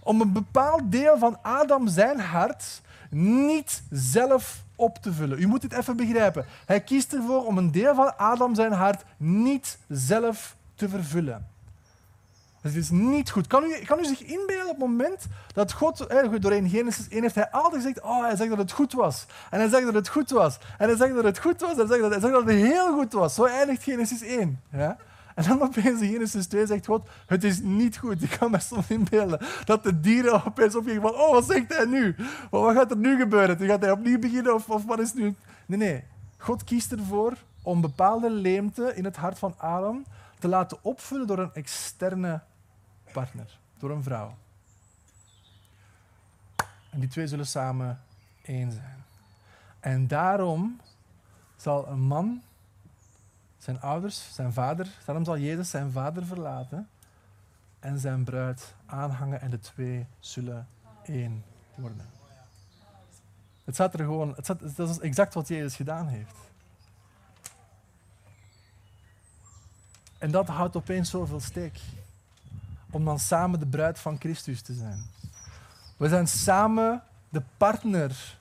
om een bepaald deel van Adam zijn hart niet zelf op te vullen. U moet dit even begrijpen. Hij kiest ervoor om een deel van Adam zijn hart niet zelf te vervullen. Dat is niet goed. Kan u, kan u zich inbeelden op het moment dat God, doorheen Genesis 1 heeft hij altijd gezegd, oh, hij zegt dat het goed was. En hij zegt dat het goed was. En hij zegt dat het goed was. En hij zegt dat, hij zegt dat het heel goed was. Zo eindigt Genesis 1. Ja? En dan opeens in Genesis 2 zegt God, het is niet goed. Ik kan me soms inbeelden dat de dieren opeens opgingen van, oh, wat zegt hij nu? Wat gaat er nu gebeuren? Gaat hij opnieuw beginnen of, of wat is nu? Nee, nee. God kiest ervoor om bepaalde leemte in het hart van Adam te laten opvullen door een externe partner, door een vrouw. En die twee zullen samen één zijn. En daarom zal een man zijn ouders, zijn vader, daarom zal Jezus zijn vader verlaten en zijn bruid aanhangen en de twee zullen één worden. Het staat er gewoon, het staat, dat is exact wat Jezus gedaan heeft. En dat houdt opeens zoveel steek. Om dan samen de bruid van Christus te zijn. We zijn samen de partner,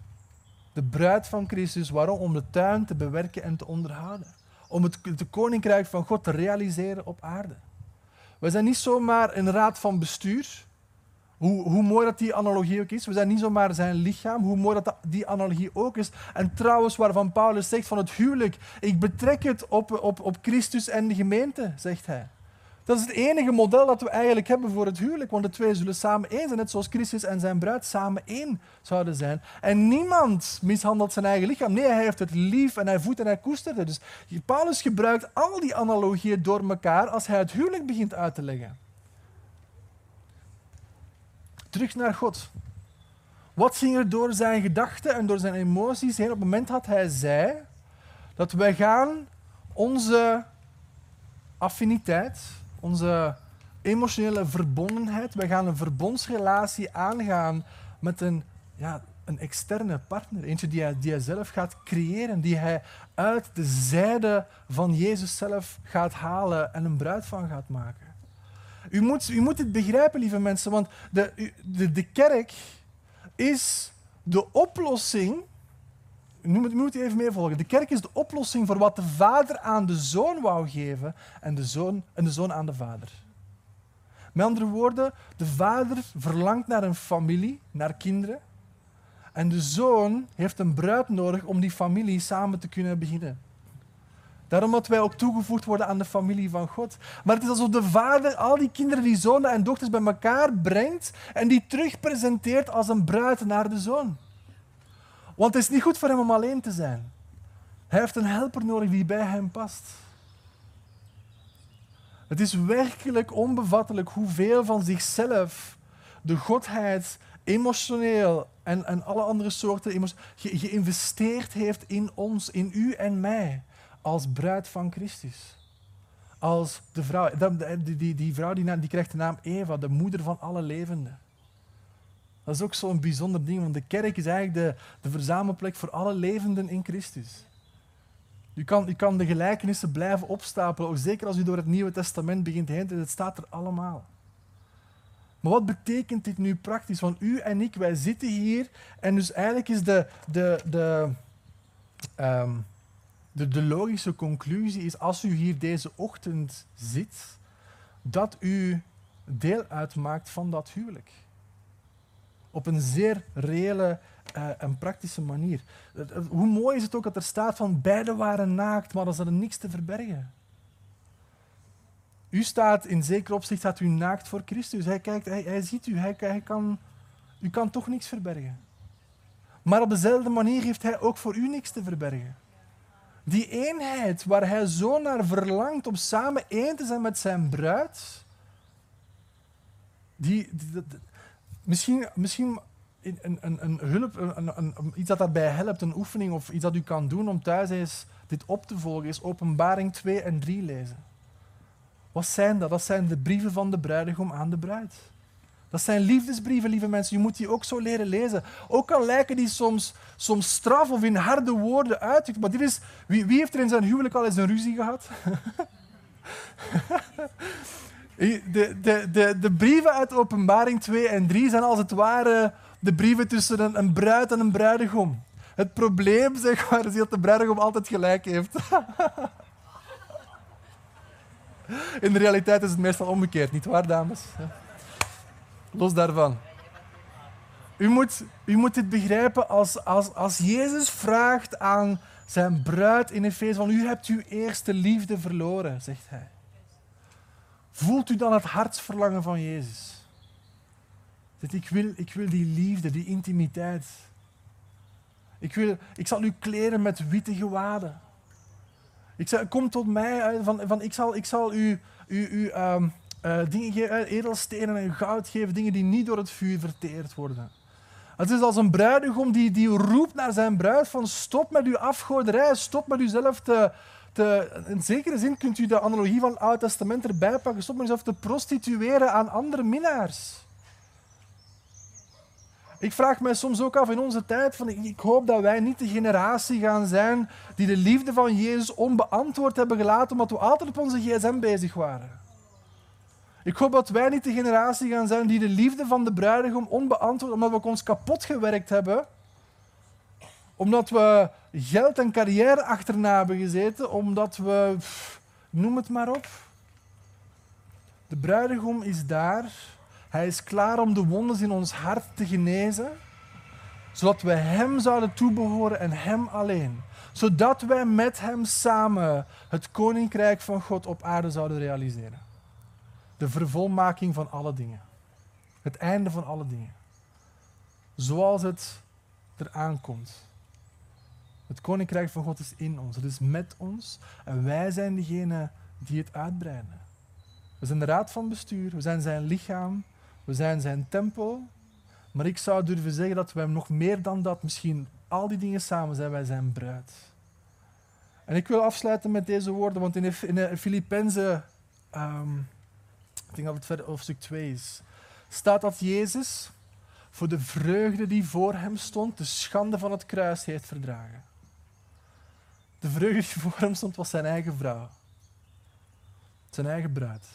de bruid van Christus. Waarom? Om de tuin te bewerken en te onderhouden om het, het koninkrijk van God te realiseren op aarde. We zijn niet zomaar een raad van bestuur, hoe, hoe, mooi dat die analogie ook is. We zijn niet zomaar zijn lichaam, hoe mooi dat die analogie ook is. En trouwens, waarvan Paulus zegt van het huwelijk, ik betrek het op, op, op Christus en de gemeente, zegt hij. Dat is het enige model dat we eigenlijk hebben voor het huwelijk, want de twee zullen samen één zijn, net zoals Christus en zijn bruid samen één zouden zijn. En niemand mishandelt zijn eigen lichaam. Nee, hij heeft het lief en hij voedt en hij koestert het. Dus Paulus gebruikt al die analogieën door elkaar als hij het huwelijk begint uit te leggen. Terug naar God. Wat ging er door zijn gedachten en door zijn emoties heen op het moment dat hij zei dat wij gaan onze affiniteit, onze emotionele verbondenheid, wij gaan een verbondsrelatie aangaan met een, ja, een externe partner. Eentje die hij, die hij zelf gaat creëren, die hij uit de zijde van Jezus zelf gaat halen en een bruid van gaat maken. U moet, u moet het begrijpen, lieve mensen, want de, de, de kerk is de oplossing. Nu moet, u even meevolgen. De kerk is de oplossing voor wat de vader aan de zoon wou geven en de zoon, en de zoon aan de vader. Met andere woorden, de vader verlangt naar een familie, naar kinderen. En de zoon heeft een bruid nodig om die familie samen te kunnen beginnen. Daarom dat wij ook toegevoegd worden aan de familie van God. Maar het is alsof de vader al die kinderen, die zonen en dochters bij elkaar brengt en die terugpresenteert als een bruid naar de zoon. Want het is niet goed voor hem om alleen te zijn. Hij heeft een helper nodig die bij hem past. Het is werkelijk onbevattelijk hoeveel van zichzelf de Godheid emotioneel en, en alle andere soorten ge, geïnvesteerd heeft in ons, in u en mij, als bruid van Christus. Als de vrouw, die, die, die vrouw die, die krijgt de naam Eva, de moeder van alle levenden. Dat is ook zo'n bijzonder ding, want de kerk is eigenlijk de, de verzamelplek voor alle levenden in Christus. U kan, kan de gelijkenissen blijven opstapelen, ook zeker als u door het Nieuwe Testament begint heen te het staat er allemaal. Maar wat betekent dit nu praktisch? Want u en ik, wij zitten hier en dus eigenlijk is de, de, de, ehm, de, de logische conclusie is als u hier deze ochtend zit, dat u deel uitmaakt van dat huwelijk. Op een zeer reële uh, en praktische manier. Hoe mooi is het ook dat er staat van beide waren naakt, maar er zat niks te verbergen. U staat in zeker opzicht staat u naakt voor Christus. Hij kijkt, hij, ziet u, hij, kan, u kan toch niks verbergen. Maar op dezelfde manier heeft hij ook voor u niks te verbergen. Die eenheid waar hij zo naar verlangt om samen één te zijn met zijn bruid, die, misschien, misschien een, een, een hulp, een, iets dat daarbij helpt, een oefening of iets dat u kan doen om thuis eens dit op te volgen, is Openbaring 2 en 3 lezen. Wat zijn dat? Dat zijn de brieven van de bruidegom aan de bruid. Dat zijn liefdesbrieven, lieve mensen. Je moet die ook zo leren lezen. Ook al lijken die soms, soms straf of in harde woorden uit. Maar dit is, wie, wie heeft er in zijn huwelijk al eens een ruzie gehad? de, de, de, de brieven uit Openbaring 2 en 3 zijn als het ware de brieven tussen een, bruid en een bruidegom. Het probleem zeg maar, is dat de bruidegom altijd gelijk heeft. In de realiteit is het meestal omgekeerd, niet waar, dames? Los daarvan. U moet, u moet dit begrijpen als, als, als Jezus vraagt aan zijn bruid in Efeze van u hebt uw eerste liefde verloren, zegt hij. Voelt u dan het hartsverlangen van Jezus? Dat ik wil, ik wil die liefde, die intimiteit. Ik, wil, ik zal u kleren met witte gewaden. Ik zeg, kom tot mij, van, van, ik, zal, ik zal u, u, u um, uh, dingen geven, edelstenen en goud geven, dingen die niet door het vuur verteerd worden. Het is als een bruidegom die, die roept naar zijn bruid van stop met uw afgoderij, stop met uzelf te, te... In zekere zin kunt u de analogie van het Oude Testament erbij pakken, stop met uzelf te prostitueren aan andere minnaars. Ik vraag me soms ook af in onze tijd, van, ik hoop dat wij niet de generatie gaan zijn die de liefde van Jezus onbeantwoord hebben gelaten omdat we altijd op onze gsm bezig waren. Ik hoop dat wij niet de generatie gaan zijn die de liefde van de bruidegom onbeantwoord, omdat we ons kapot gewerkt hebben, omdat we geld en carrière achterna hebben gezeten, omdat we, noem het maar op. De bruidegom is daar hij is klaar om de wonden in ons hart te genezen, zodat wij Hem zouden toebehoren en Hem alleen. Zodat wij met Hem samen het Koninkrijk van God op aarde zouden realiseren. De vervolmaking van alle dingen. Het einde van alle dingen. Zoals het eraan komt. Het Koninkrijk van God is in ons, het is met ons en wij zijn degene die het uitbreiden. We zijn de raad van bestuur, we zijn zijn lichaam, we zijn zijn tempel. Maar ik zou durven zeggen dat wij nog meer dan dat, misschien al die dingen samen zijn, wij zijn bruid. En ik wil afsluiten met deze woorden, want in de, de Filippenzen, ehm, ik denk dat het verder hoofdstuk 2 is, staat dat Jezus voor de vreugde die voor hem stond, de schande van het kruis heeft verdragen. De vreugde voor hem stond was zijn eigen vrouw. Zijn eigen bruid.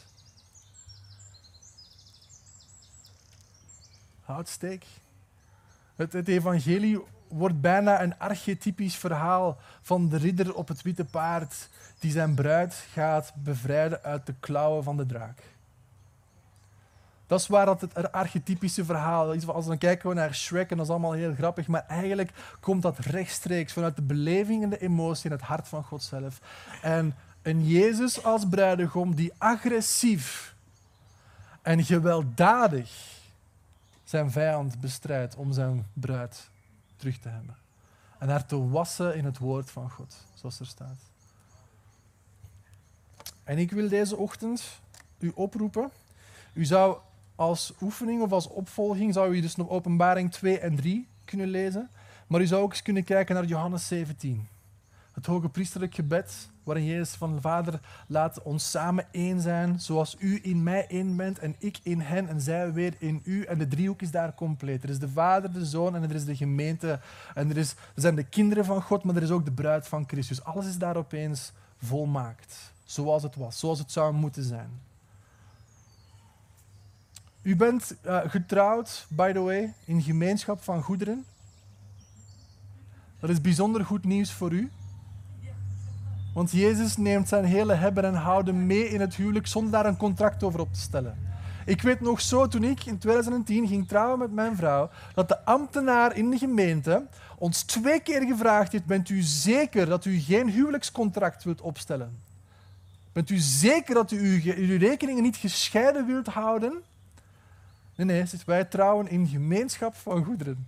Houtsteek. Het evangelie wordt bijna een archetypisch verhaal van de ridder op het witte paard die zijn bruid gaat bevrijden uit de klauwen van de draak. Dat is waar dat het archetypische verhaal is. Als we dan kijken we naar Shrek en dat is allemaal heel grappig, maar eigenlijk komt dat rechtstreeks vanuit de beleving en de emotie in het hart van God zelf. En een Jezus als bruidegom die agressief en gewelddadig zijn vijand bestrijdt om zijn bruid terug te hebben. En haar te wassen in het woord van God, zoals er staat. En ik wil deze ochtend u oproepen. U zou als oefening of als opvolging zou u dus nog openbaring 2 en 3 kunnen lezen. Maar u zou ook eens kunnen kijken naar Johannes 17. Het hoge priesterlijk gebed, waarin Jezus van de Vader laat ons samen één zijn, zoals u in mij één bent en ik in hen en zij weer in u. En de driehoek is daar compleet. Er is de Vader, de Zoon en er is de gemeente. En er, is, er zijn de kinderen van God, maar er is ook de bruid van Christus. Alles is daar opeens volmaakt, zoals het was, zoals het zou moeten zijn. U bent uh, getrouwd, by the way, in gemeenschap van goederen. Dat is bijzonder goed nieuws voor u. Want Jezus neemt zijn hele hebben en houden mee in het huwelijk zonder daar een contract over op te stellen. Ik weet nog zo, toen ik in 2010 ging trouwen met mijn vrouw, dat de ambtenaar in de gemeente ons twee keer gevraagd heeft: Bent u zeker dat u geen huwelijkscontract wilt opstellen? Bent u zeker dat u uw, uw rekeningen niet gescheiden wilt houden? Nee, nee, wij trouwen in gemeenschap van goederen.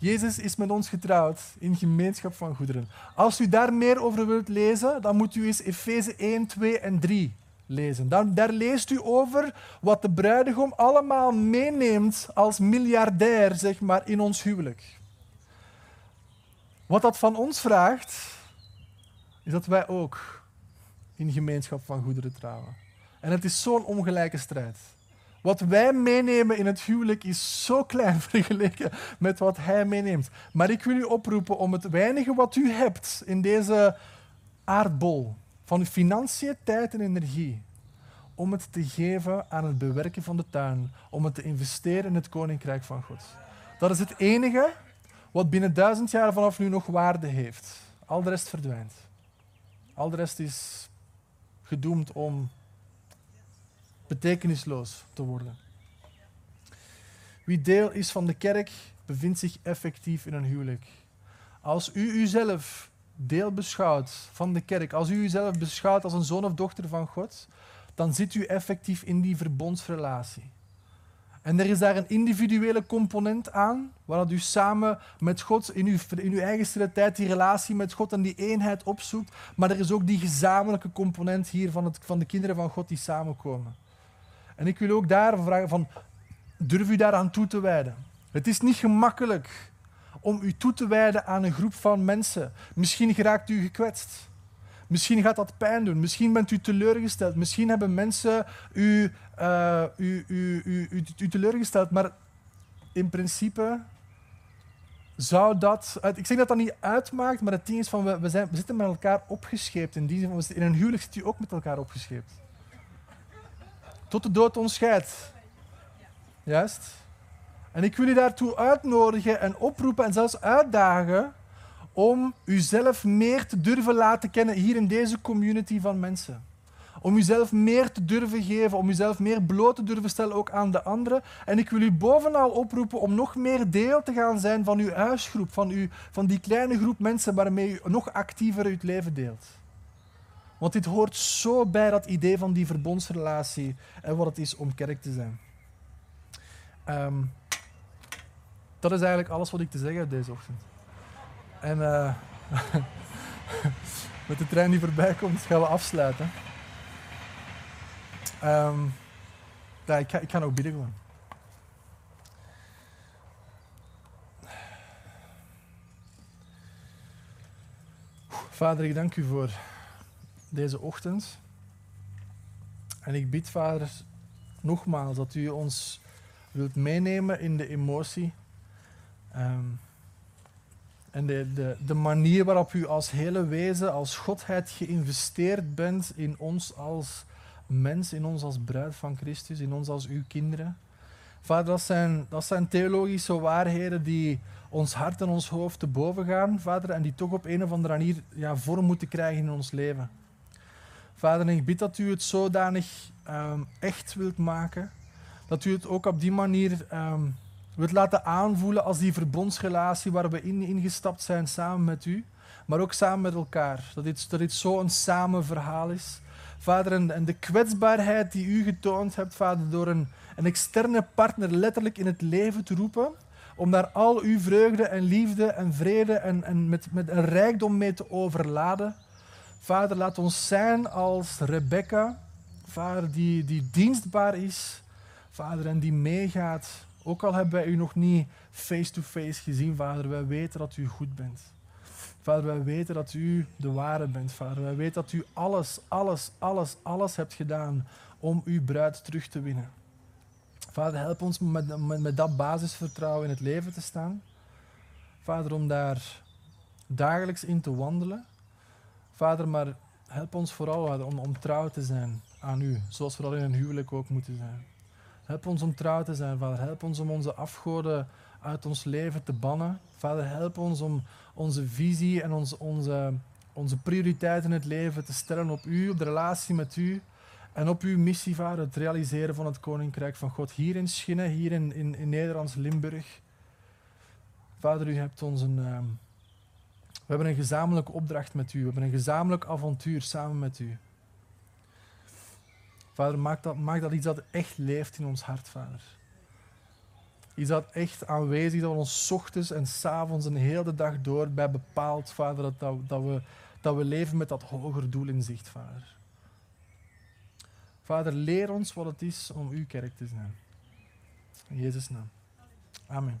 Jezus is met ons getrouwd in gemeenschap van goederen. Als u daar meer over wilt lezen, dan moet u eens Efeze 1, 2 en 3 lezen. Daar leest u over wat de bruidegom allemaal meeneemt als miljardair zeg maar, in ons huwelijk. Wat dat van ons vraagt, is dat wij ook in gemeenschap van goederen trouwen. En het is zo'n ongelijke strijd. Wat wij meenemen in het huwelijk is zo klein vergeleken met wat hij meeneemt. Maar ik wil u oproepen om het weinige wat u hebt in deze aardbol van financiën, tijd en energie, om het te geven aan het bewerken van de tuin, om het te investeren in het koninkrijk van God. Dat is het enige wat binnen duizend jaar vanaf nu nog waarde heeft. Al de rest verdwijnt. Al de rest is gedoemd om betekenisloos te worden. Wie deel is van de kerk, bevindt zich effectief in een huwelijk. Als u uzelf deel beschouwt van de kerk, als u uzelf beschouwt als een zoon of dochter van God, dan zit u effectief in die verbondsrelatie. En er is daar een individuele component aan, waar u samen met God in uw, in uw eigen stille tijd die relatie met God en die eenheid opzoekt. Maar er is ook die gezamenlijke component hier van, het, van de kinderen van God die samenkomen. En ik wil ook daar vragen van, durf u daaraan toe te wijden? Het is niet gemakkelijk om u toe te wijden aan een groep van mensen. Misschien geraakt u gekwetst. Misschien gaat dat pijn doen. Misschien bent u teleurgesteld. Misschien hebben mensen u, uh, u, u, u, teleurgesteld. Maar in principe zou dat. Ik zeg dat dat niet uitmaakt, maar het ding is van we, we, zijn, we zitten met elkaar opgescheept. In, die, in een huwelijk zit u ook met elkaar opgescheept. Tot de dood ons scheidt. Juist. En ik wil u daartoe uitnodigen en oproepen en zelfs uitdagen om uzelf meer te durven laten kennen hier in deze community van mensen. Om uzelf meer te durven geven, om uzelf meer bloot te durven stellen ook aan de anderen. En ik wil u bovenal oproepen om nog meer deel te gaan zijn van uw huisgroep, van, uw, van die kleine groep mensen waarmee u nog actiever uw leven deelt. Want dit hoort zo bij dat idee van die verbondsrelatie en wat het is om kerk te zijn. Ehm, dat is eigenlijk alles wat ik te zeggen heb deze ochtend. En eh, met de trein die voorbij komt gaan we afsluiten. Ehm, ja, ik, ga, ik ga bidden gewoon. Vader, ik dank u voor deze ochtend. En ik bid, Vader, nogmaals dat u ons wilt meenemen in de emotie. ehm, en de, de, manier waarop u als hele wezen, als Godheid geïnvesteerd bent in ons als mens, in ons als bruid van Christus, in ons als uw kinderen. Vader, dat zijn, dat zijn theologische waarheden die ons hart en ons hoofd te boven gaan, Vader, en die toch op een of andere manier ja, vorm moeten krijgen in ons leven. Vader, ik bid dat u het zodanig ehm, echt wilt maken, dat u het ook op die manier ehm, wilt laten aanvoelen als die verbondsrelatie waar we in ingestapt zijn samen met u, maar ook samen met elkaar. Dat dit, dat dit zo een samen verhaal is. Vader, en, en de kwetsbaarheid die u getoond hebt, Vader, door een, een externe partner letterlijk in het leven te roepen, om daar al uw vreugde en liefde en vrede en, en met, met een rijkdom mee te overladen. Vader, laat ons zijn als Rebecca, Vader, die, die dienstbaar is, Vader, en die meegaat. Ook al hebben wij u nog niet face-to-face gezien, Vader, wij weten dat u goed bent. Vader, wij weten dat u de ware bent, Vader. Wij weten dat u alles, alles, alles, alles hebt gedaan om uw bruid terug te winnen. Vader, help ons met, met, met dat basisvertrouwen in het leven te staan. Vader, om daar dagelijks in te wandelen. Vader, maar help ons vooral om, trouw te zijn aan u, zoals we dat in een huwelijk ook moeten zijn. Help ons om trouw te zijn, Vader. Help ons om onze afgoden uit ons leven te bannen. Vader, help ons om onze visie en onze, onze, onze prioriteiten in het leven te stellen op u, op de relatie met u. En op uw missie, Vader, het realiseren van het Koninkrijk van God. Hier in Schinnen, hier in, in, in Nederlands Limburg. Vader, u hebt ons een... ehm, we hebben een gezamenlijke opdracht met u. We hebben een gezamenlijk avontuur samen met u. Vader, maak dat, maak dat iets dat echt leeft in ons hart, Vader. Iets dat echt aanwezig dat we ons ochtends en 's avonds en de hele dag door bij bepaalt, Vader, dat, dat, dat, we, dat we leven met dat hoger doel in zicht, Vader. Vader, leer ons wat het is om uw kerk te zijn. In Jezus' naam. Amen.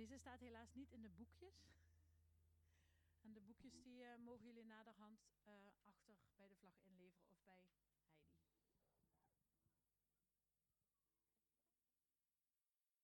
Deze staat helaas niet in de boekjes. En de boekjes die eh, mogen jullie naderhand eh, achter bij de vlag inleveren of bij